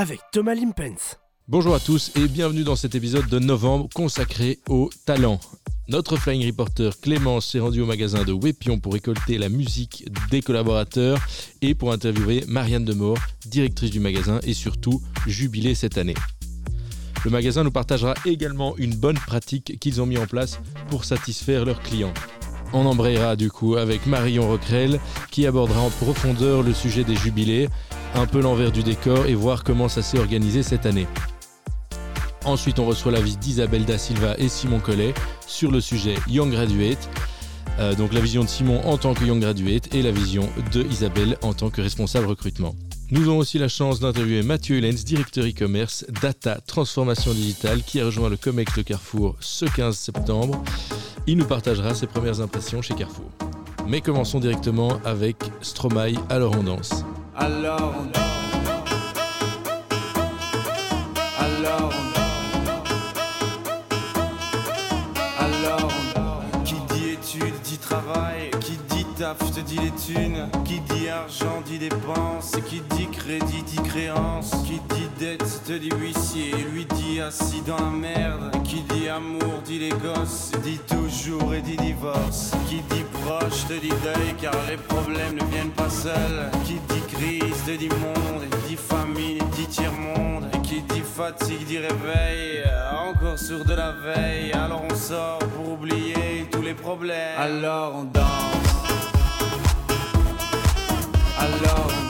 avec Thomas Limpens. Bonjour à tous et bienvenue dans cet épisode de novembre consacré au talent. Notre flying reporter Clémence s'est rendu au magasin de Wepion pour récolter la musique des collaborateurs et pour interviewer Marianne Demore, directrice du magasin et surtout jubilée cette année. Le magasin nous partagera également une bonne pratique qu'ils ont mis en place pour satisfaire leurs clients. On embrayera du coup avec Marion Roquerel qui abordera en profondeur le sujet des jubilés, un peu l'envers du décor et voir comment ça s'est organisé cette année. Ensuite, on reçoit la visite d'Isabelle Da Silva et Simon Collet sur le sujet Young Graduate. Euh, donc la vision de Simon en tant que Young Graduate et la vision de Isabelle en tant que responsable recrutement. Nous avons aussi la chance d'interviewer Mathieu Hulens, directeur e-commerce Data Transformation Digitale, qui a rejoint le COMEX de Carrefour ce 15 septembre. Il nous partagera ses premières impressions chez Carrefour. Mais commençons directement avec Stromae, alors on danse. Danse. Qui dit argent dit dépense. Qui dit crédit dit créance. Qui dit dette te dit huissier. Lui dit assis dans la merde. Qui dit amour dit les gosses. Dit toujours et dit divorce. Qui dit proche te dit deuil car les problèmes ne viennent pas seuls. Qui dit crise te dit monde. Dit famine dit tiers-monde. Et qui dit fatigue dit réveil. Encore sur de la veille. Alors on sort pour oublier tous les problèmes. Alors on danse. Alone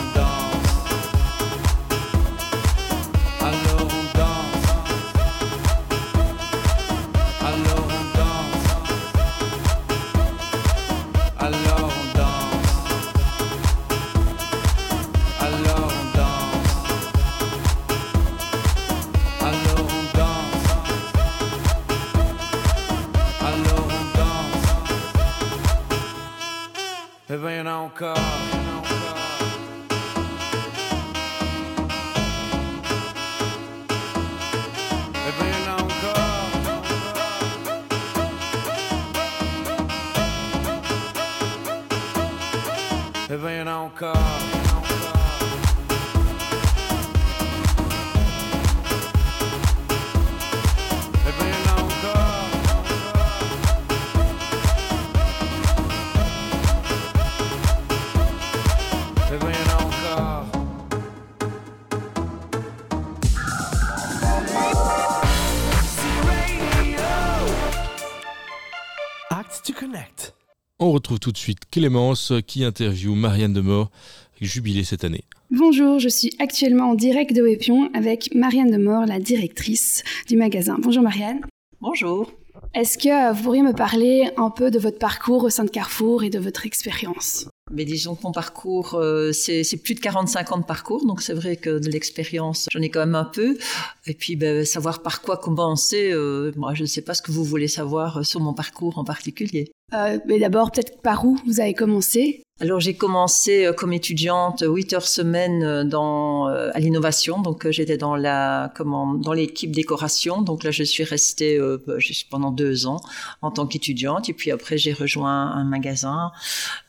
on On retrouve tout de suite Clémence qui interviewe Marianne Demore, jubilée cette année. Bonjour, je suis actuellement en direct de Wepion avec Marianne Demore, la directrice du magasin. Bonjour Marianne. Bonjour. Est-ce que vous pourriez me parler un peu de votre parcours au sein de Carrefour et de votre expérience? Mais disons que mon parcours, euh, c'est plus de 45 ans de parcours, donc c'est vrai que de l'expérience, j'en ai quand même un peu. Et puis, ben, savoir par quoi commencer, euh, moi, je ne sais pas ce que vous voulez savoir sur mon parcours en particulier. Euh, mais d'abord, peut-être par où vous avez commencé? Alors j'ai commencé euh, comme étudiante 8 heures semaine euh, dans euh, à l'innovation. Donc j'étais dans la comment dans l'équipe décoration. Donc là je suis restée bah, pendant deux ans en tant qu'étudiante. Et puis après j'ai rejoint un magasin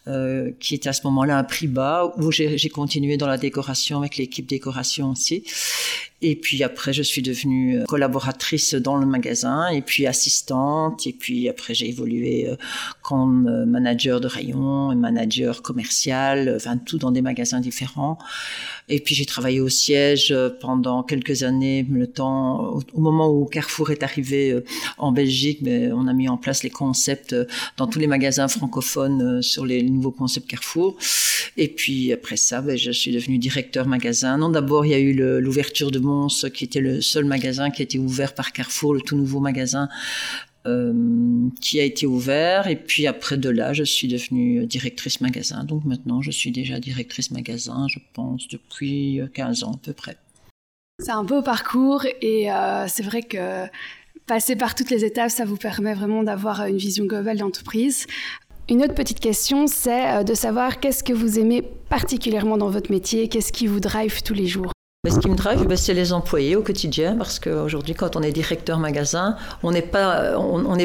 euh, qui était à ce moment-là un prix bas, où j'ai continué dans la décoration avec l'équipe décoration aussi. Et puis après, je suis devenue euh, collaboratrice dans le magasin, et puis assistante, et puis après, j'ai évolué euh, comme manager de rayon, et manager commercial, enfin tout dans des magasins différents. Et puis j'ai travaillé au siège pendant quelques années, le temps au, moment où Carrefour est arrivé en Belgique, mais on a mis en place les concepts dans tous les magasins francophones sur les nouveau concept Carrefour. Et puis après ça, ben, je suis devenue directeur magasin. Non, d'abord, il y a eu l'ouverture de Mons, qui était le seul magasin qui a été ouvert par Carrefour, le tout nouveau magasin euh, qui a été ouvert. Et puis après de là, je suis devenue directrice magasin. Donc maintenant, je suis déjà directrice magasin, je pense, depuis 15 ans à peu près. C'est un beau parcours et euh, c'est vrai que passer par toutes les étapes, ça vous permet vraiment d'avoir une vision globale d'entreprise. Une autre petite question, c'est euh, de savoir qu'est-ce que vous aimez particulièrement dans votre métier, qu'est-ce qui vous drive tous les jours? Ce qui me drive, c'est les employés au quotidien, parce qu'aujourd'hui, quand on est directeur magasin, on n'est pas,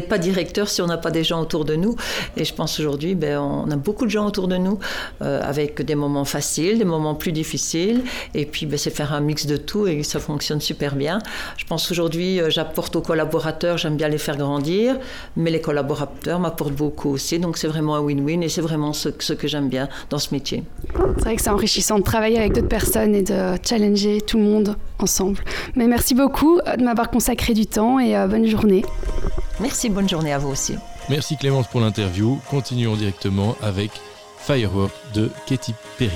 pas directeur si on n'a pas des gens autour de nous. Et je pense aujourd'hui, ben, on a beaucoup de gens autour de nous, euh, avec des moments faciles, des moments plus difficiles. Et puis, ben, c'est faire un mix de tout et ça fonctionne super bien. Je pense aujourd'hui, euh, j'apporte aux collaborateurs, j'aime bien les faire grandir, mais les collaborateurs m'apportent beaucoup aussi. Donc, c'est vraiment un win-win et c'est vraiment ce que j'aime bien dans ce métier. C'est vrai que c'est enrichissant de travailler avec d'autres personnes et de challenger tout le monde ensemble. Mais merci beaucoup de m'avoir consacré du temps et euh, bonne journée. Merci, bonne journée à vous aussi. Merci Clémence pour l'interview. Continuons directement avec Firework de Katy Perry.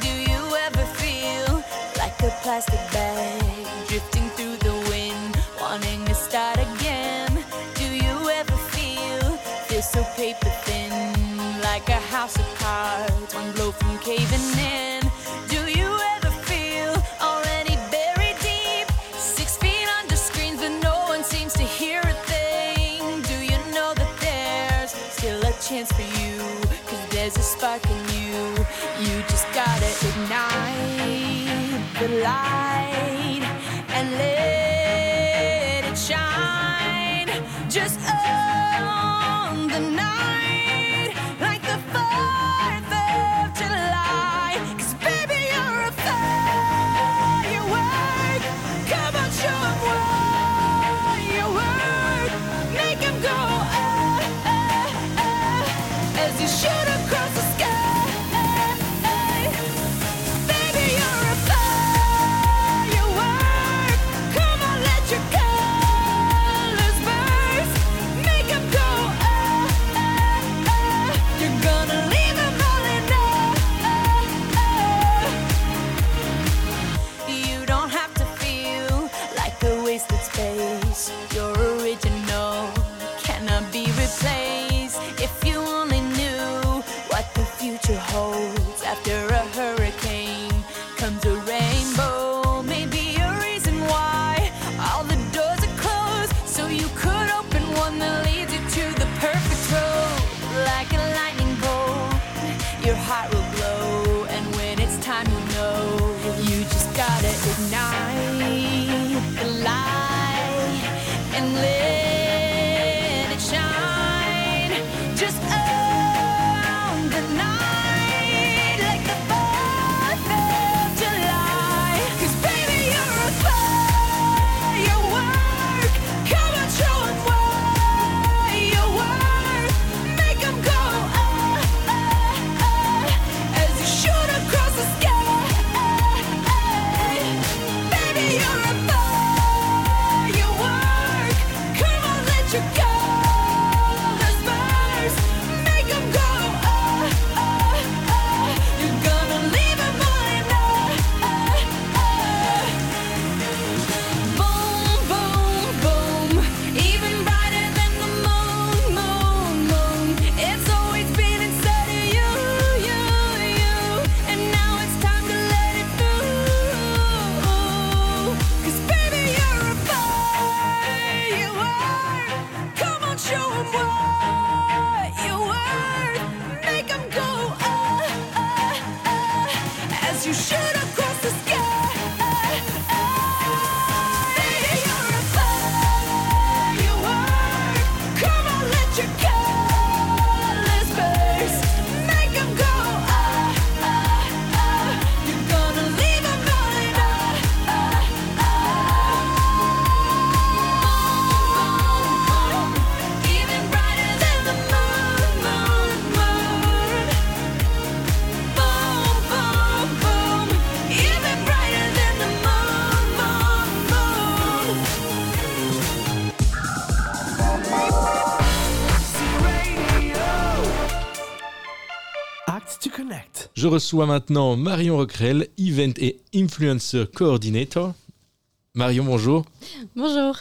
Do you ever feel like a plastic bag drifting through the wind, wanting to start again? Do you ever feel this so paper thin, like a house of cards, one blow from caving in? You just gotta ignite the light Je reçois maintenant Marion Roquerel, Event et Influencer Coordinator. Marion, bonjour. Bonjour.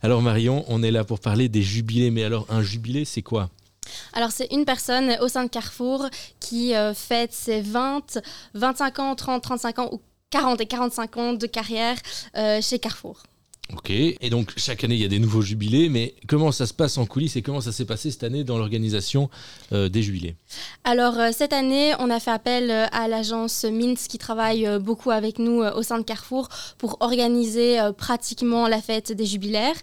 Alors Marion, on est là pour parler des jubilés, mais alors un jubilé, c'est quoi? Alors c'est une personne au sein de Carrefour qui euh, fête ses 20, 25 ans, 30, 35 ans ou 40 et 45 ans de carrière euh, chez Carrefour. Ok, et donc chaque année il y a des nouveaux jubilés, mais comment ça se passe en coulisses et comment ça s'est passé cette année dans l'organisation euh, des jubilés? Alors euh, cette année on a fait appel euh, à l'agence Mintz qui travaille beaucoup avec nous au sein de Carrefour pour organiser pratiquement la fête des jubilaires.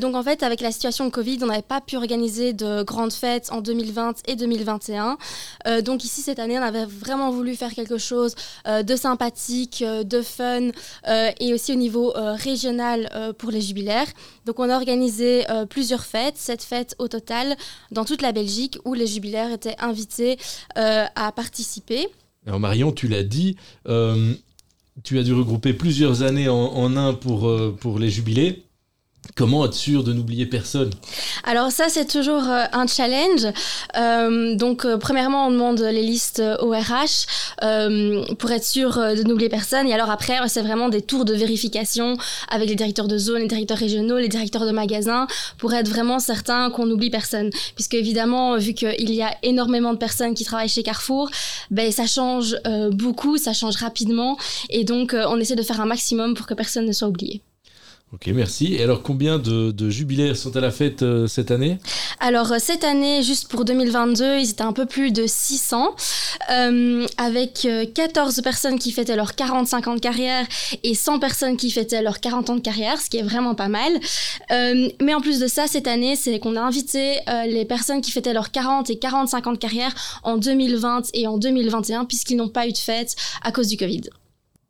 donc en fait avec la situation de Covid on n'avait pas pu organiser de grandes fêtes en 2020 et 2021. donc ici cette année on avait vraiment voulu faire quelque chose de sympathique, de fun et aussi au niveau régional euh, pour les jubilaires. Donc on a organisé euh, plusieurs fêtes, sept fêtes au total dans toute la Belgique où les jubilaires étaient invités euh, à participer. Alors Marion, tu l'as dit, tu as dû regrouper plusieurs années en, en un pour, pour les jubilés. Comment être sûr de n'oublier personne? Alors ça, c'est toujours euh, un challenge. Euh, donc, euh, premièrement, on demande les listes au RH pour être sûr de n'oublier personne. Et alors après, c'est vraiment des tours de vérification avec les directeurs de zone, les directeurs régionaux, les directeurs de magasins, pour être vraiment certain qu'on n'oublie personne. Puisque évidemment, vu qu'il y a énormément de personnes qui travaillent chez Carrefour, ben, ça change beaucoup, ça change rapidement. Et donc, on essaie de faire un maximum pour que personne ne soit oublié. Ok, merci. Et alors, combien de, jubilaires sont à la fête euh, cette année? Alors, euh, cette année, juste pour 2022, ils étaient un peu plus de 600, euh, avec 14 personnes qui fêtaient leurs 45 ans de carrière et 100 personnes qui fêtaient leurs 40 ans de carrière, ce qui est vraiment pas mal. mais en plus de ça, cette année, c'est qu'on a invité les personnes qui fêtaient leurs 40 et 45 ans de carrière en 2020 et en 2021, puisqu'ils n'ont pas eu de fête à cause du Covid.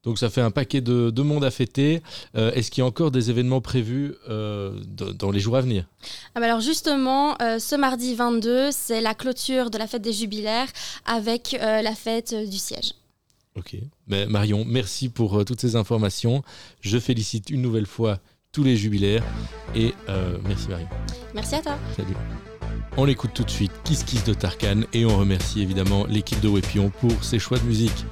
Donc ça fait un paquet de, monde à fêter. Euh, est-ce qu'il y a encore des événements prévus euh, dans les jours à venir? Ah bah Alors justement, euh, ce mardi 22, c'est la clôture de la fête des jubilaires avec la fête du siège. Ok. Mais Marion, merci pour toutes ces informations. Je félicite une nouvelle fois tous les jubilaires et merci Marion. Merci à toi. Salut. On écoute tout de suite Kiss Kiss de Tarkan et on remercie évidemment l'équipe de Wepion pour ses choix de musique.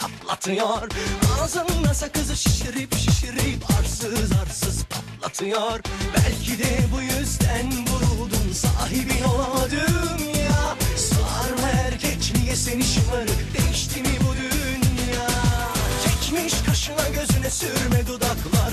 Patlatıyor Ağzında sakızı şişirip şişirip arsız arsız patlatıyor. Belki de bu yüzden vuruldun sahibin olamadım ya. Sağır mı erkek niye seni şımarık değişti mi bu dünya? Çekmiş kaşına gözüne sürme dudaklar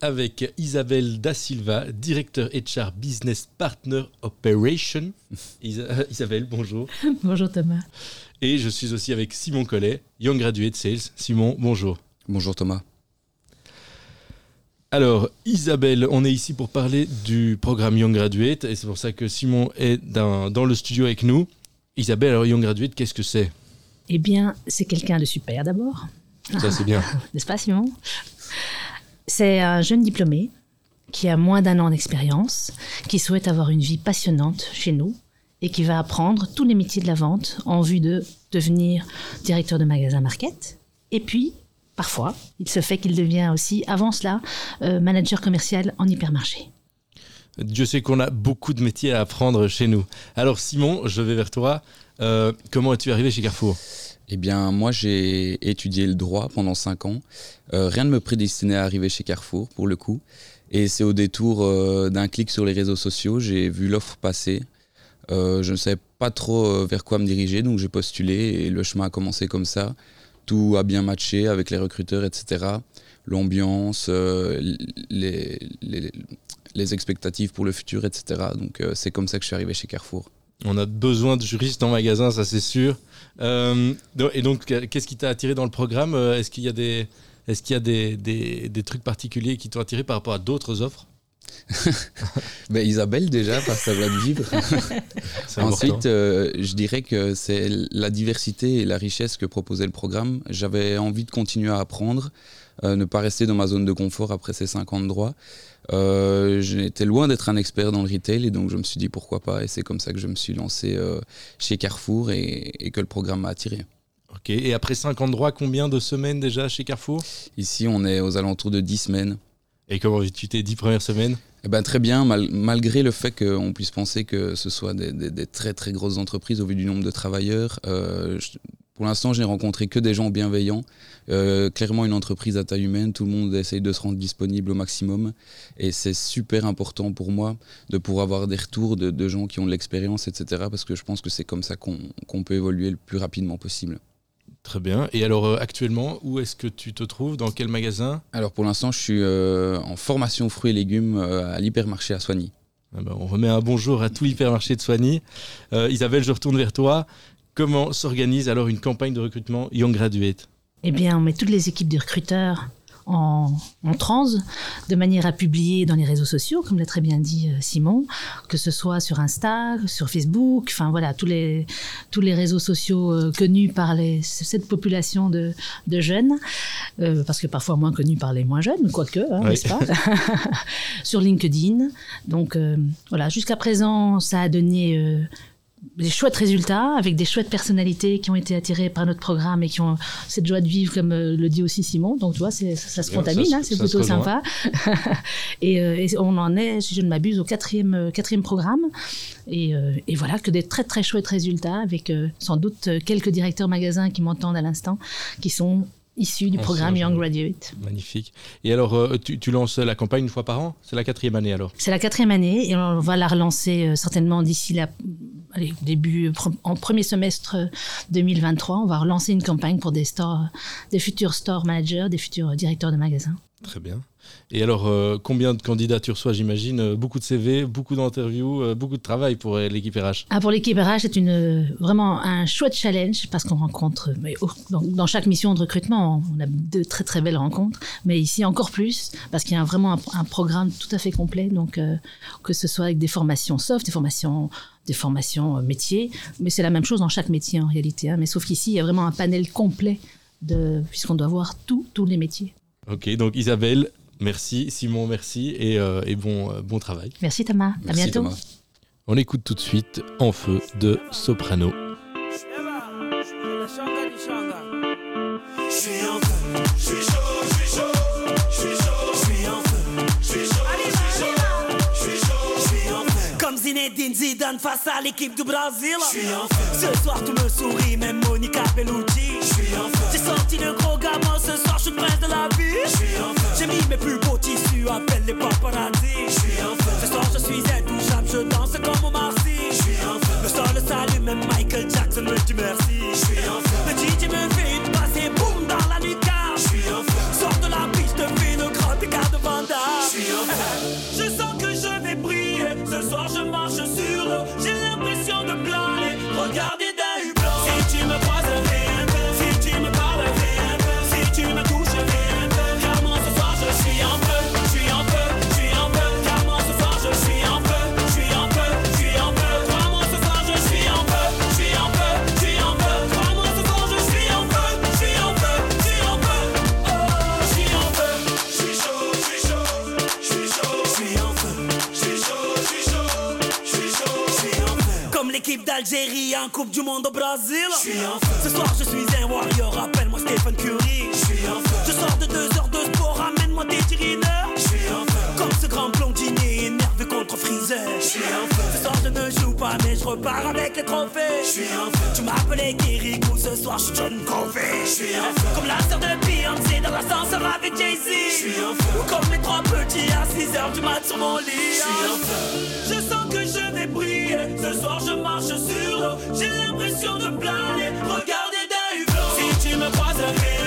avec Isabelle Da Silva, directeur HR Business Partner Operation. Isa- euh, Isabelle, bonjour. Bonjour Thomas. Et je suis aussi avec Simon Collet, Young Graduate Sales. Simon, bonjour. Bonjour Thomas. Alors, Isabelle, on est ici pour parler du programme Young Graduate et c'est pour ça que Simon est dans, dans le studio avec nous. Isabelle, alors Young Graduate, qu'est-ce que c'est? Eh bien, c'est quelqu'un de super d'abord, Ça, c'est bien. n'est-ce pas Simon? C'est un jeune diplômé qui a moins d'un an d'expérience, qui souhaite avoir une vie passionnante chez nous et qui va apprendre tous les métiers de la vente en vue de devenir directeur de magasin market. Et puis, parfois, il se fait qu'il devient aussi, avant cela, euh, manager commercial en hypermarché. Dieu sait qu'on a beaucoup de métiers à apprendre chez nous. Alors, Simon, je vais vers toi. Euh, comment es-tu arrivé chez Carrefour? Eh bien, moi, j'ai étudié le droit pendant 5 ans. Euh, rien ne me prédestinait à arriver chez Carrefour, pour le coup. Et c'est au détour euh, d'un clic sur les réseaux sociaux, j'ai vu l'offre passer. Euh, je ne savais pas trop vers quoi me diriger, donc j'ai postulé et le chemin a commencé comme ça. Tout a bien matché avec les recruteurs, etc. L'ambiance, les, les, les expectatives pour le futur, etc. Donc c'est comme ça que je suis arrivé chez Carrefour. On a besoin de juristes en magasin, ça c'est sûr. Euh, et donc, qu'est-ce qui t'a attiré dans le programme Euh, Est-ce qu'il y a des, est-ce qu'il y a des, des- des trucs particuliers qui t'ont attiré par rapport à d'autres offres? Ben, Isabelle déjà, par sa joie de vivre. Ensuite, euh, je dirais que c'est la diversité et la richesse que proposait le programme. J'avais envie de continuer à apprendre, euh, ne pas rester dans ma zone de confort après ces 5 ans de droit. Euh, J'étais loin d'être un expert dans le retail et donc je me suis dit pourquoi pas. Et c'est comme ça que je me suis lancé euh, chez Carrefour et, et que le programme m'a attiré. Ok. Et après 5 ans de droit, combien de semaines déjà chez Carrefour? Ici, on est aux alentours de 10 semaines. Et comment tu t'es 10 premières semaines Eh ben, très bien, mal- malgré le fait qu'on puisse penser que ce soit des, des- des très très grosses entreprises au vu du nombre de travailleurs. euh, je- pour l'instant, je n'ai rencontré que des gens bienveillants. Euh, clairement, une entreprise à taille humaine, tout le monde essaye de se rendre disponible au maximum. Et c'est super important pour moi de pouvoir avoir des retours de, de gens qui ont de l'expérience, etc. Parce que je pense que c'est comme ça qu'on peut évoluer le plus rapidement possible. Très bien. Et alors, euh, actuellement, où est-ce que tu te trouves? Dans quel magasin? Alors pour l'instant, je suis euh, en formation fruits et légumes à l'hypermarché à Soigny. Ah ben, On remet un bonjour à tout l'hypermarché de Soigny. Euh, Isabelle, je retourne vers toi. Comment s'organise alors une campagne de recrutement Young Graduate Eh bien, on met toutes les équipes de recruteurs en, en transe, de manière à publier dans les réseaux sociaux, comme l'a très bien dit euh, Simon, que ce soit sur Insta, sur Facebook, enfin voilà, tous les, tous les réseaux sociaux euh, connus par les, cette population de, de jeunes, euh, parce que parfois moins connus par les moins jeunes, quoique, hein, Oui. n'est-ce pas Sur LinkedIn. Donc euh, voilà, jusqu'à présent, ça a donné des chouettes résultats avec des chouettes personnalités qui ont été attirées par notre programme et qui ont cette joie de vivre, comme euh, le dit aussi Simon. Donc tu vois, ça, ça se contamine, hein, c'est plutôt sympa. et, euh, et on en est, si je ne m'abuse, au quatrième, euh, quatrième programme. Et, euh, et voilà, que des très très chouettes résultats avec sans doute quelques directeurs magasins qui m'entendent à l'instant, qui sont issus du programme Young. Graduate. Magnifique. Et alors, euh, tu, tu lances la campagne une fois par an? C'est la quatrième année alors? C'est la quatrième année et on va la relancer euh, certainement d'ici la allez, début pre- en premier semestre euh, 2023. On va relancer une campagne pour des stores, des futurs store managers, des futurs euh, directeurs de magasins. Très bien. Et alors, euh, combien de candidatures soit, j'imagine euh, Beaucoup de CV, beaucoup d'interviews, euh, beaucoup de travail pour l'équipe RH. Ah, pour l'équipe RH, c'est une, vraiment un chouette challenge parce qu'on rencontre, mais, oh, dans, dans chaque mission de recrutement, on a de très très belles rencontres, mais ici encore plus parce qu'il y a vraiment un, un programme tout à fait complet, donc euh, que ce soit avec des formations soft, des formations des formations métiers, mais c'est la même chose dans chaque métier en réalité, hein, mais sauf qu'ici, il y a vraiment un panel complet de, puisqu'on doit voir tous les métiers. Ok, donc Isabelle, merci. Simon, merci. Et, euh, et bon, euh, bon travail. Merci Thomas, à bientôt. Thomas. On écoute tout de suite En feu de Soprano. Face à l'équipe du Brésil. Ce soir tout me sourit, même Monica Bellucci. J'ai sorti le gros gamin, ce soir je suis prince de la vie. J'ai mis mes plus beaux tissus, appelle les paparazzi. Ce soir je suis intouchable, je danse comme au Marcy. Le sol le salue, même Michael Jackson me dit merci. Le DJ me fait en Coupe du Monde au Brésil. Ce soir je suis un warrior. Appelle-moi Stephen Curry. Je sors de deux heures de sport. Ramène-moi des tirineurs. Comme ce grand blondinier énervé contre Freezer. Ce soir je ne joue pas mais je repars avec les trophées. Tu m'appelais Kirikou. Ce soir je suis John Covey. Comme la sœur de Beyoncé dans l'ascenseur avec Jay-Z. Ou comme les trois petits à 6 heures du mat sur mon lit. Je suis feu. Je marche sur l'eau. J'ai l'impression de planer. Regardez d'un hublot. Si tu me croises, viens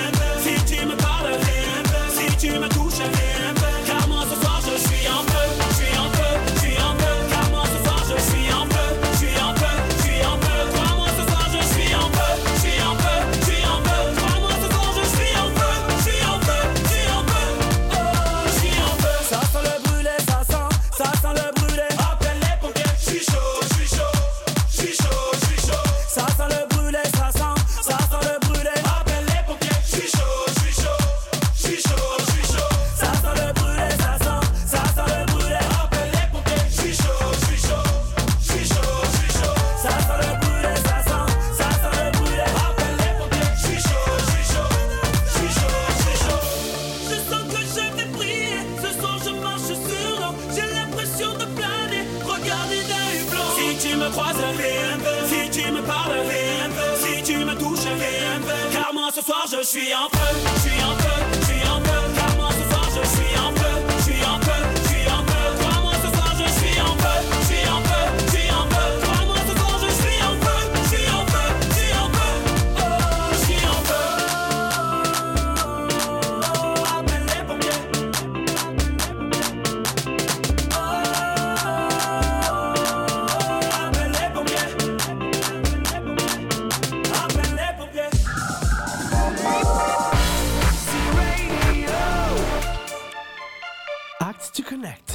ce soir je suis en feu. Je suis en feu.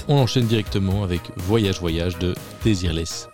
On enchaîne directement avec Voyage Voyage de Désirless.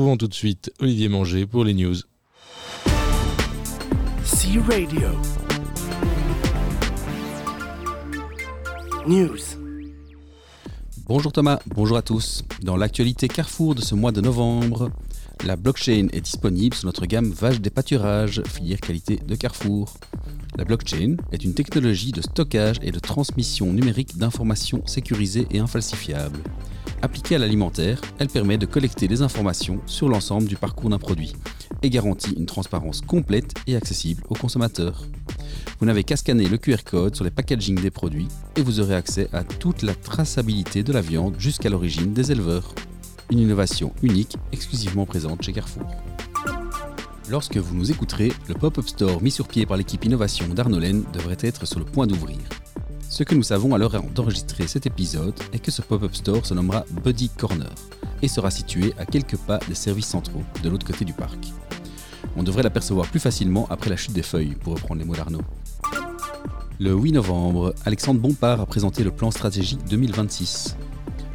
Retrouvons tout de suite Olivier Manger pour les news. C Radio. News. Bonjour Thomas, bonjour à tous. Dans l'actualité Carrefour de ce mois de novembre, la blockchain est disponible sur notre gamme Vache des pâturages, filière qualité de Carrefour. La blockchain est une technologie de stockage et de transmission numérique d'informations sécurisées et infalsifiables. Appliquée à l'alimentaire, elle permet de collecter des informations sur l'ensemble du parcours d'un produit et garantit une transparence complète et accessible aux consommateurs. Vous n'avez qu'à scanner le QR code sur les packagings des produits et vous aurez accès à toute la traçabilité de la viande jusqu'à l'origine des éleveurs. une innovation unique exclusivement présente chez Carrefour. Lorsque vous nous écouterez, le pop-up store mis sur pied par l'équipe innovation d'Arnolaine devrait être sur le point d'ouvrir. Ce que nous savons à l'heure d'enregistrer cet épisode est que ce pop-up store se nommera Buddy Corner et sera situé à quelques pas des services centraux, de l'autre côté du parc. On devrait l'apercevoir plus facilement après la chute des feuilles, pour reprendre les mots d'Arnaud. Le 8 novembre, Alexandre Bompard a présenté le plan stratégique 2026.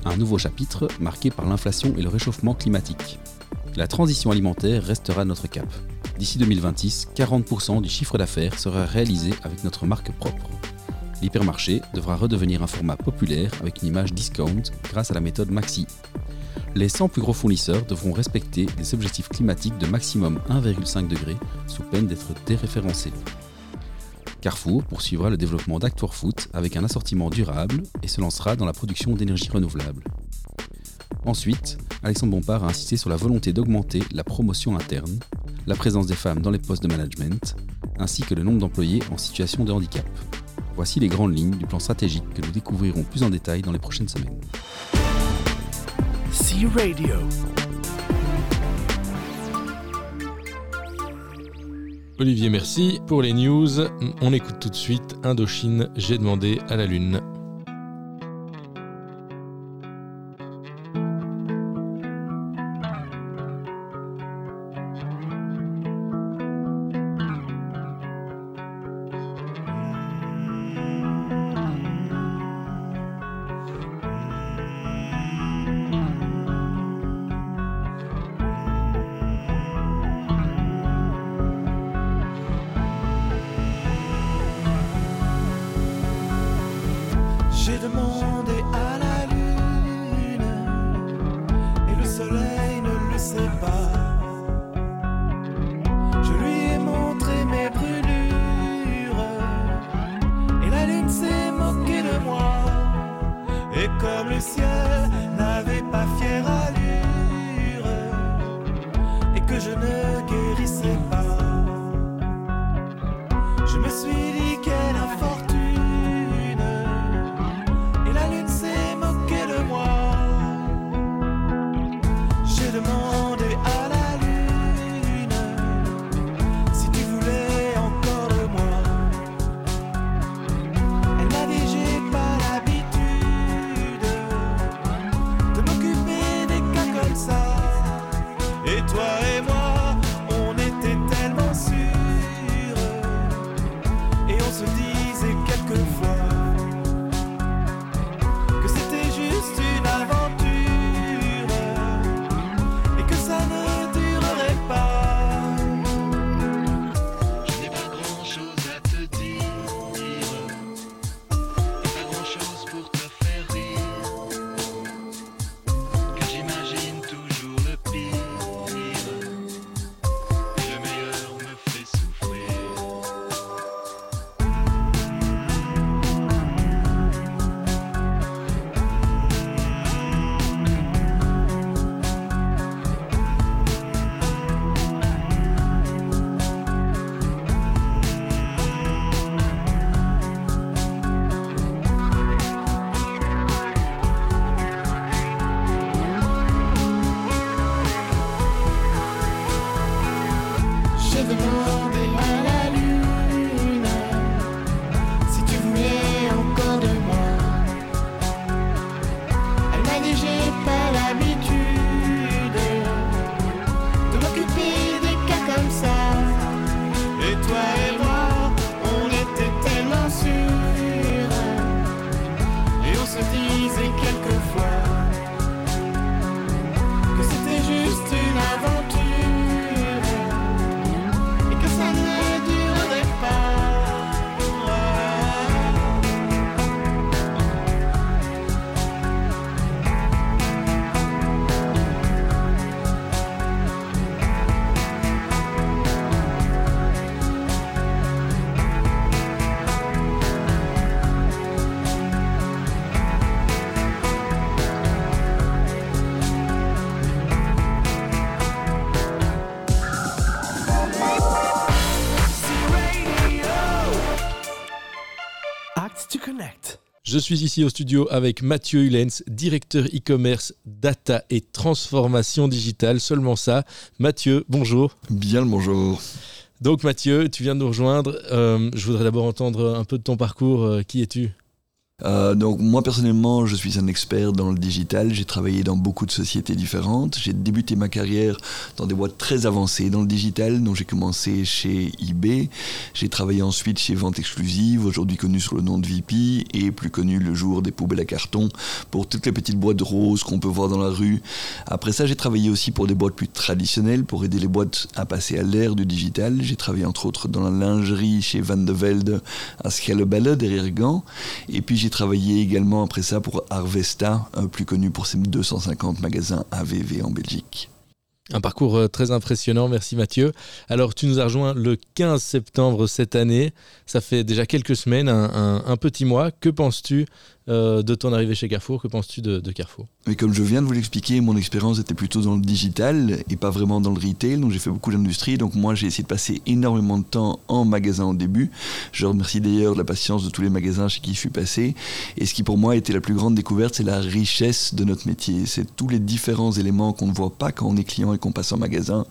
Un nouveau chapitre marqué par l'inflation et le réchauffement climatique. La transition alimentaire restera notre cap. D'ici 2026, 40% du chiffre d'affaires sera réalisé avec notre marque propre. L'hypermarché devra redevenir un format populaire avec une image discount grâce à la méthode Maxi. Les 100 plus gros fournisseurs devront respecter des objectifs climatiques de maximum 1,5 degré sous peine d'être déréférencés. Carrefour poursuivra le développement d'Act Foot avec un assortiment durable et se lancera dans la production d'énergie renouvelable. Ensuite, Alexandre Bompard a insisté sur la volonté d'augmenter la promotion interne, la présence des femmes dans les postes de management, ainsi que le nombre d'employés en situation de handicap. Voici les grandes lignes du plan stratégique que nous découvrirons plus en détail dans les prochaines semaines. C Radio. Olivier, merci. Pour les news, on écoute tout de suite Indochine, j'ai demandé à la Lune. Je suis ici au studio avec Mathieu Hulens, directeur e-commerce, data et transformation digitale. Seulement ça. Mathieu, bonjour. Bien le bonjour. Donc Mathieu, tu viens de nous rejoindre. Euh, je voudrais d'abord entendre un peu de ton parcours. Euh, qui es-tu? Euh, donc moi personnellement, je suis un expert dans le digital. J'ai travaillé dans beaucoup de sociétés différentes. J'ai débuté ma carrière dans des boîtes très avancées dans le digital. Donc j'ai commencé chez eBay. J'ai travaillé ensuite chez Vente Exclusive, aujourd'hui connu sous le nom de VP et plus connu le jour des poubelles à carton pour toutes les petites boîtes roses qu'on peut voir dans la rue. Après ça, j'ai travaillé aussi pour des boîtes plus traditionnelles pour aider les boîtes à passer à l'ère du digital. J'ai travaillé entre autres dans la lingerie chez Van de Velde à Schellebelle derrière Gand. Et puis j'ai travaillé également après ça pour Arvesta, plus connu pour ses 250 magasins AVV en Belgique. Un parcours euh, très impressionnant, merci Mathieu. Alors tu nous as rejoint le 15 septembre cette année, ça fait déjà quelques semaines, un, petit mois. Que penses-tu euh, de ton arrivée chez Carrefour Que penses-tu de, Carrefour? Mais comme je viens de vous l'expliquer, mon expérience était plutôt dans le digital et pas vraiment dans le retail. Donc j'ai fait beaucoup d'industrie. Donc moi j'ai essayé de passer énormément de temps en magasin au début. Je remercie d'ailleurs la patience de tous les magasins chez qui je suis passé. Et ce qui pour moi a été la plus grande découverte, c'est la richesse de notre métier. C'est tous les différents éléments qu'on ne voit pas quand on est client et qu'on passe en magasin,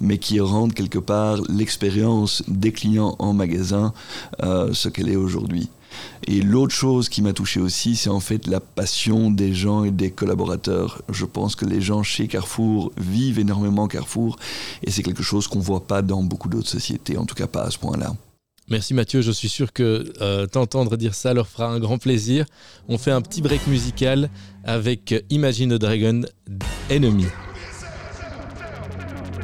mais qui rendent quelque part l'expérience des clients en magasin euh, ce qu'elle est aujourd'hui. Et l'autre chose qui m'a touché aussi, c'est en fait la passion des gens et des collaborateurs. Je pense que les gens chez Carrefour vivent énormément Carrefour et c'est quelque chose qu'on ne voit pas dans beaucoup d'autres sociétés, en tout cas pas à ce point-là. Merci Mathieu, je suis sûr que euh, t'entendre dire ça leur fera un grand plaisir. On fait un petit break musical avec Imagine Dragon Enemy.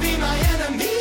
be my enemy.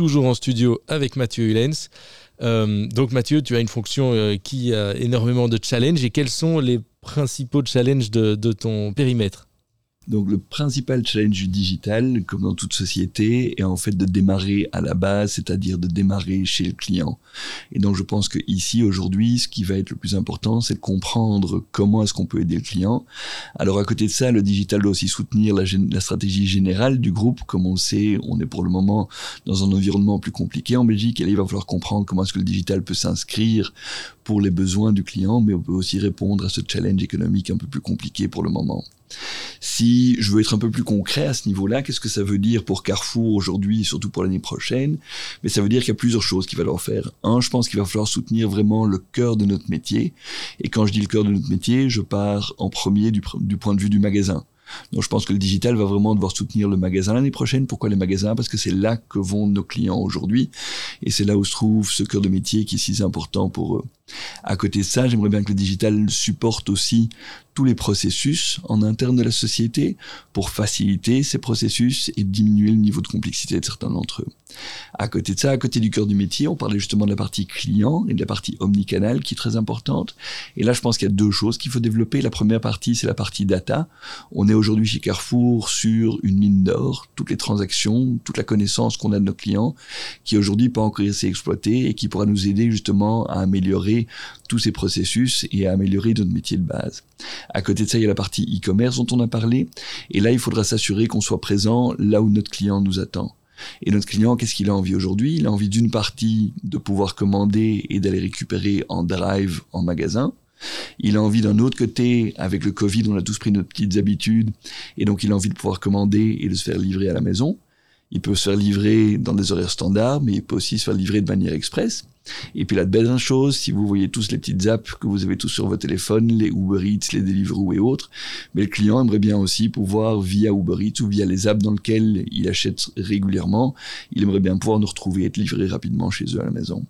Toujours en studio avec Mathieu Hulens. Euh, donc Mathieu, tu as une fonction euh, qui a énormément de challenges. Et quels sont les principaux challenges de, de ton périmètre? Donc le principal challenge du digital, comme dans toute société, est en fait de démarrer à la base, c'est-à-dire de démarrer chez le client. Et donc je pense que ici aujourd'hui, ce qui va être le plus important, c'est de comprendre comment est-ce qu'on peut aider le client. Alors à côté de ça, le digital doit aussi soutenir la, stratégie générale du groupe. Comme on le sait, on est pour le moment dans un environnement plus compliqué en Belgique et là, il va falloir comprendre comment est-ce que le digital peut s'inscrire pour les besoins du client, mais on peut aussi répondre à ce challenge économique un peu plus compliqué pour le moment. Si je veux être un peu plus concret à ce niveau-là, qu'est-ce que ça veut dire pour Carrefour aujourd'hui surtout pour l'année prochaine? Mais ça veut dire qu'il y a plusieurs choses qu'il va falloir faire. Un, je pense qu'il va falloir soutenir vraiment le cœur de notre métier. Et quand je dis le cœur de notre métier, je pars en premier du, du point de vue du magasin. Donc je pense que le digital va vraiment devoir soutenir le magasin l'année prochaine. Pourquoi les magasins? Parce que c'est là que vont nos clients aujourd'hui. Et c'est là où se trouve ce cœur de métier qui est si important pour eux. À côté de ça, j'aimerais bien que le digital supporte aussi tous les processus en interne de la société pour faciliter ces processus et diminuer le niveau de complexité de certains d'entre eux. À côté de ça, à côté du cœur du métier, on parlait justement de la partie client et de la partie omnicanal qui est très importante. Et là, je pense qu'il y a deux choses qu'il faut développer. La première partie, c'est la partie data. On est aujourd'hui chez Carrefour sur une mine d'or, toutes les transactions, toute la connaissance qu'on a de nos clients, qui aujourd'hui pas encore assez exploitée et qui pourra nous aider justement à améliorer tous ces processus et à améliorer notre métier de base. À côté de ça, il y a la partie e-commerce dont on a parlé. Et là, il faudra s'assurer qu'on soit présent là où notre client nous attend. Et notre client, qu'est-ce qu'il a envie aujourd'hui? Il a envie d'une partie de pouvoir commander et d'aller récupérer en drive en magasin. Il a envie d'un autre côté, avec le Covid, on a tous pris nos petites habitudes, et donc il a envie de pouvoir commander et de se faire livrer à la maison. Il peut se faire livrer dans des horaires standards, mais il peut aussi se faire livrer de manière express. Et puis la belle chose, si vous voyez tous les petites apps que vous avez tous sur votre téléphone, les Uber Eats, les Deliveroo et autres, mais le client aimerait bien aussi pouvoir via Uber Eats ou via les apps dans lesquelles il achète régulièrement, il aimerait bien pouvoir nous retrouver et être livré rapidement chez eux à la maison.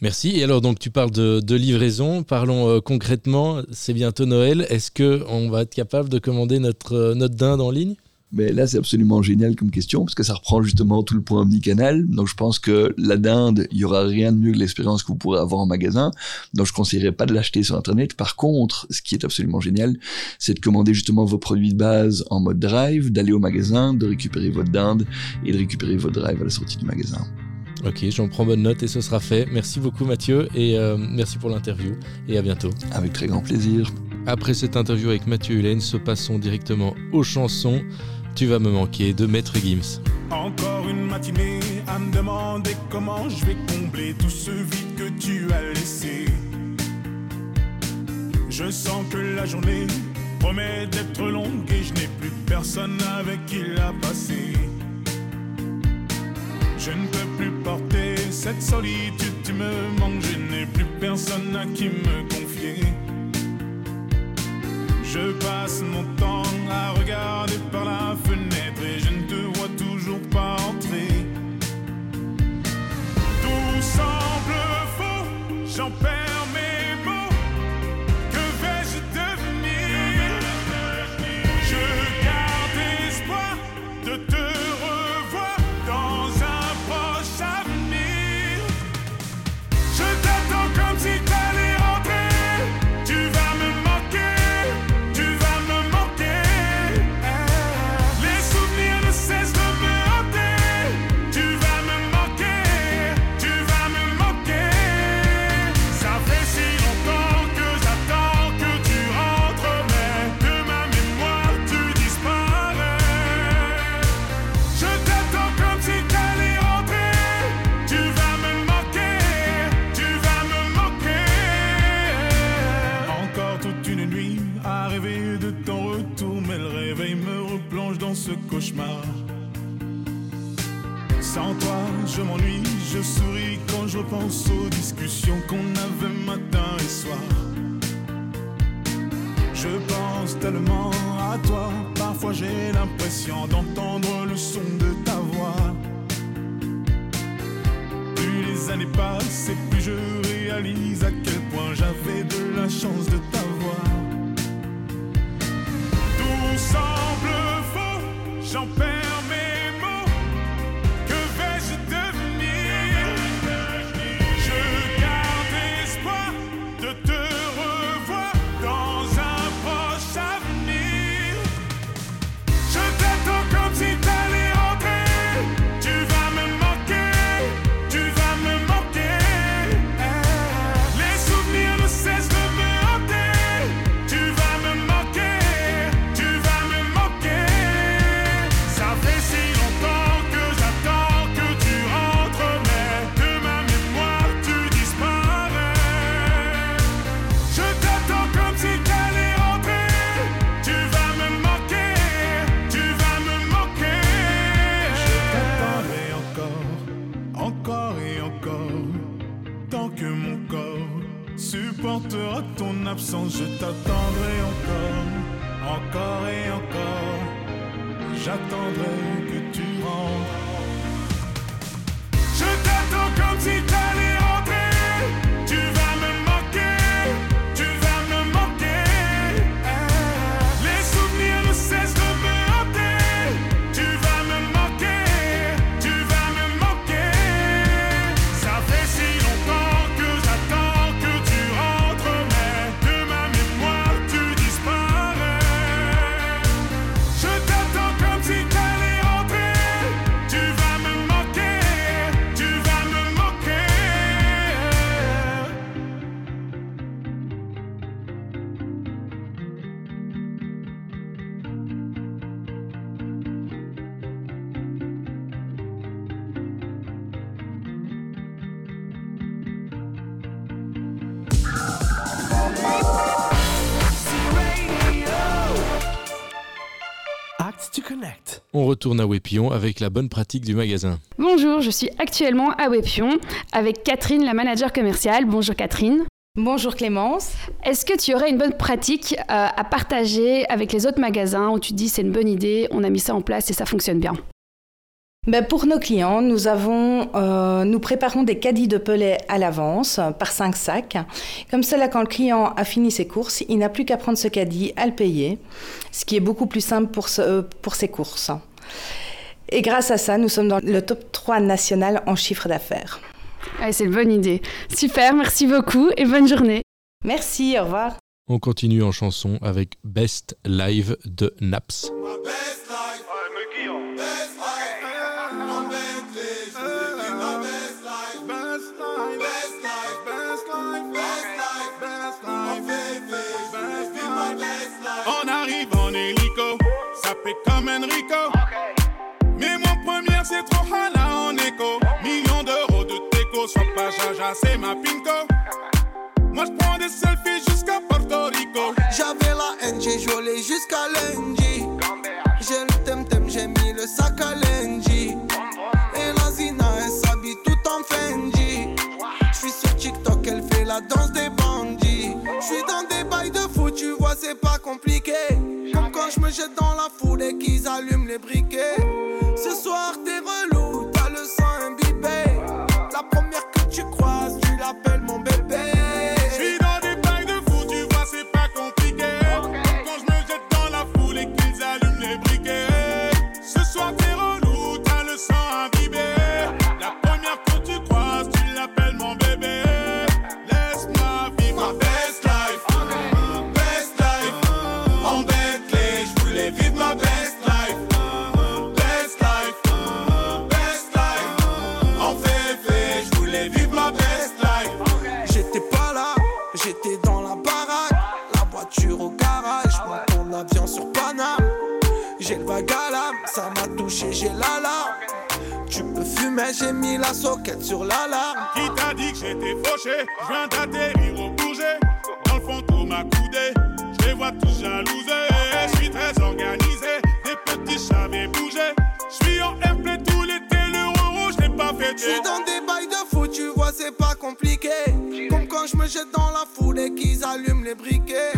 Merci. Et alors, donc, tu parles de, livraison. Parlons euh, concrètement. C'est bientôt Noël. Est-ce que on va être capable de commander notre, euh, notre dinde en ligne? Mais là, c'est absolument génial comme question parce que ça reprend justement tout le point omnicanal. Donc, je pense que la dinde, il y aura rien de mieux que l'expérience que vous pourrez avoir en magasin. Donc, je conseillerais pas de l'acheter sur Internet. Par contre, ce qui est absolument génial, c'est de commander justement vos produits de base en mode drive, d'aller au magasin, de récupérer votre dinde et de récupérer votre drive à la sortie du magasin. Ok, j'en prends bonne note et ce sera fait. Merci beaucoup Mathieu et euh, merci pour l'interview et à bientôt. Avec très grand plaisir. Après cette interview avec Mathieu Hulène, se passons directement aux chansons. Tu vas me manquer de Maître Gims. Encore une matinée à me demander comment je vais combler tout ce vide que tu as laissé. Je sens que la journée promet d'être longue et je n'ai plus personne avec qui la passer. Je ne peux plus porter cette solitude, tu me manques, je n'ai plus personne à qui me confier. Je passe mon temps à regarder par la fenêtre et je ne te vois toujours pas entrer. Tout semble faux, j'en perds On retourne à Wépion avec la bonne pratique du magasin. Bonjour, je suis actuellement à Wepion avec Catherine, la manager commerciale. Bonjour Catherine. Bonjour Clémence. Est-ce que tu aurais une bonne pratique euh, à partager avec les autres magasins où tu te dis c'est une bonne idée, on a mis ça en place et ça fonctionne bien? Ben, pour nos clients, nous, avons, euh, nous préparons des caddies de pellet à l'avance par 5 sacs. Comme cela, quand le client a fini ses courses, il n'a plus qu'à prendre ce caddie, à le payer, ce qui est beaucoup plus simple pour, ce- euh, pour ses courses. Et grâce à ça, nous sommes dans le top 3 national en chiffre d'affaires. Ouais, C'est une bonne idée. Super, merci beaucoup et bonne journée. Merci, au revoir. On continue en chanson avec Best Live de Naps. C'est trop hala en écho. Millions d'euros de déco, sois pas jaja, c'est ma pinko. Moi je prends des selfies jusqu'à Porto Rico. J'avais la haine, j'ai joué jusqu'à lundi. J'ai le temtem, j'ai mis le sac à lundi. Et la Zina, elle s'habille tout en Fendi. J'suis sur TikTok, elle fait la danse des bandits. J'suis dans des bails de fou, tu vois, c'est pas compliqué. Comme quand je me jette dans la foule et qu'ils allument les briquets. Ce soir, t'es j'ai l'alarme. Tu peux fumer, j'ai mis la soquette sur l'alarme. Qui t'a dit que j'étais fauché? Je viens d'atterrir au Bourget Dans le fond tout m'a coudé Je les vois tous jalousés Je suis très organisé Des petits j'avais bougé Je suis en airplay tout l'été Le je l'ai pas fêté J'suis dans des bails de fou, tu vois, c'est pas compliqué. Comme quand je me jette dans la foule et qu'ils allument les briquets.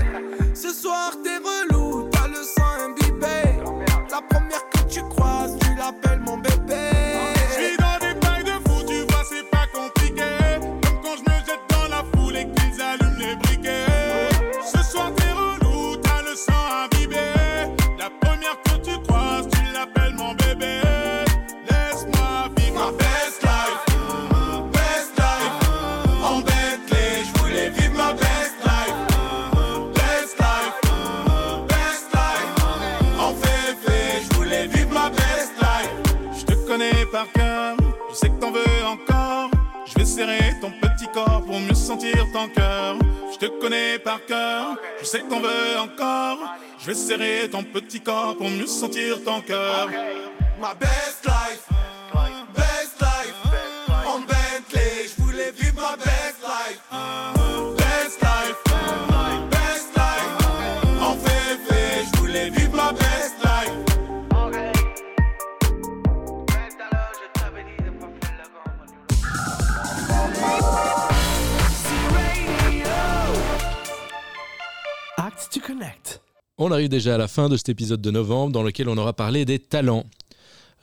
Sentir ton cœur. Je te connais par cœur. Je sais que t'en encore. Je vais serrer ton petit corps Pour mieux sentir ton cœur. Ma best life, best life. En Bentley, j'voulais vivre ma best life. Best life. Best life. En féfé J'voulais vivre On arrive déjà à la fin de cet épisode de novembre dans lequel on aura parlé des talents.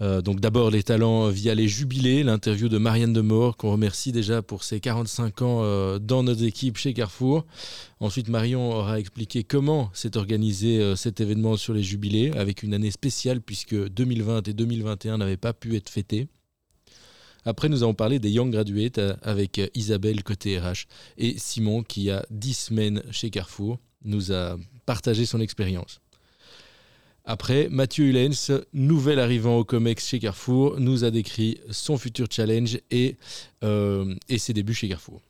Euh, donc d'abord les talents via les jubilés, l'interview de Marianne Demore qu'on remercie déjà pour ses 45 ans euh, dans notre équipe chez Carrefour. Ensuite Marion aura expliqué comment s'est organisé euh, cet événement sur les jubilés avec une année spéciale puisque 2020 et 2021 n'avaient pas pu être fêtés. Après, nous avons parlé des Young Graduates avec Isabelle côté RH et Simon qui a 10 semaines chez Carrefour nous a partagé son expérience. Après, Mathieu Hulens, nouvel arrivant au COMEX chez Carrefour, nous a décrit son futur challenge et, euh, et ses débuts chez Carrefour.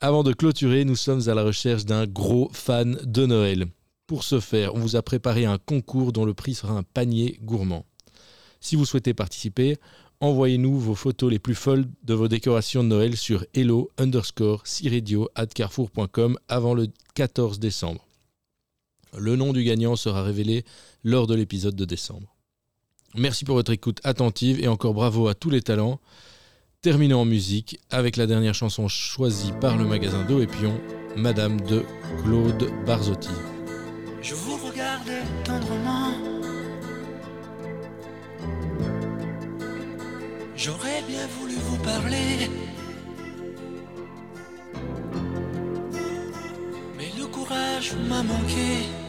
Avant de clôturer, nous sommes à la recherche d'un gros fan de Noël. Pour ce faire, on vous a préparé un concours dont le prix sera un panier gourmand. Si vous souhaitez participer, envoyez-nous vos photos les plus folles de vos décorations de Noël sur hello underscore at carrefour.com avant le 14 décembre. Le nom du gagnant sera révélé lors de l'épisode de décembre. Merci pour votre écoute attentive et encore bravo à tous les talents. Terminons en musique avec la dernière chanson choisie par le magasin d'eau et Pion, Madame de Claude Barzotti. Je vous regardais tendrement. J'aurais bien voulu vous parler. Mais le courage m'a manqué.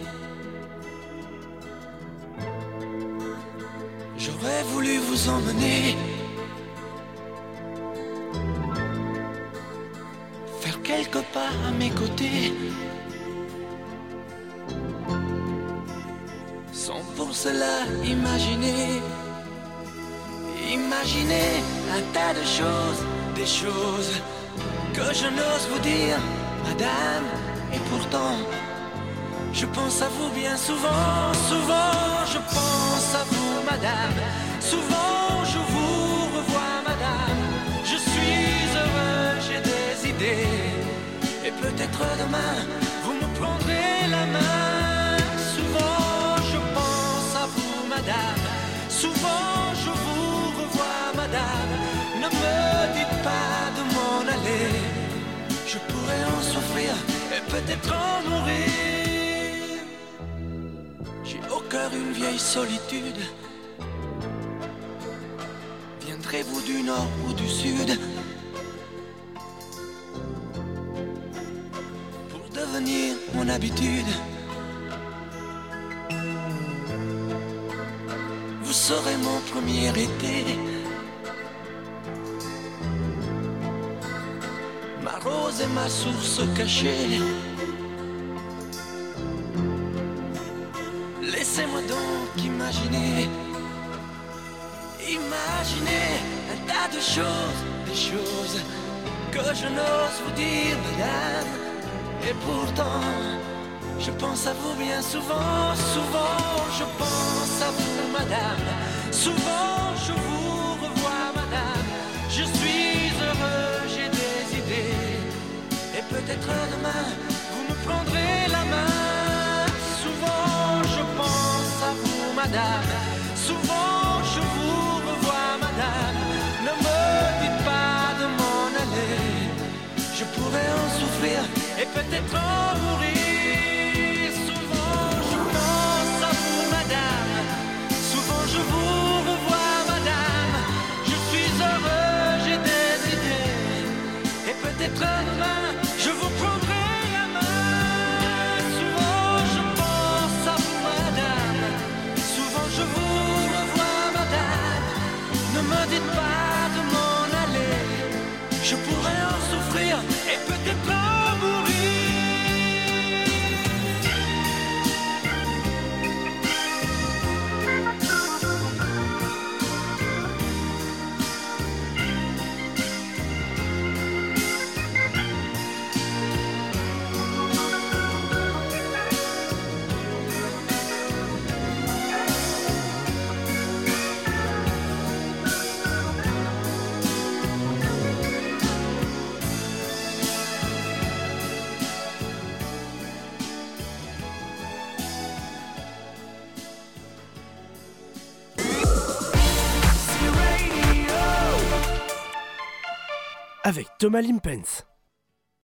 J'aurais voulu vous emmener. Faire quelques pas à mes côtés. Sans pour cela imaginer. Imaginer un tas de choses, des choses que je n'ose vous dire, madame. Et pourtant, je pense à vous bien souvent, souvent, je pense à vous, madame. Souvent, je vous revois, madame. Je suis heureux, j'ai des idées. Et peut-être demain, vous me prendrez la main. Souvent, je pense à vous, madame. Souvent, je vous revois, madame. Ne me dites pas de m'en aller. Je pourrais en souffrir et peut-être en mourir. J'ai au cœur une vieille solitude. Viendrez-vous du nord ou du sud pour devenir mon habitude? Vous serez mon premier été. Ma rose et ma source cachée. Laissez-moi donc imaginer. Imaginer un tas de choses, des choses que je n'ose vous dire, madame. Et pourtant, je pense à vous bien souvent, souvent, je pense à vous, madame. Souvent, je vous revois, madame. Je suis heureux, j'ai des idées. Et peut-être demain, vous me prendrez la main. Souvent, je pense à vous, madame. Pourrais en souffrir et peut-être en mourir. Souvent, je pense à vous, madame. Souvent, je vous revois, madame. Je suis heureux, j'ai des idées. Et peut-être demain, je vous prendrai la main. Souvent, je pense à vous, madame. Souvent, je vous revois, madame. Ne me dites pas de m'en aller. Je pourrais en Thomas Limpens.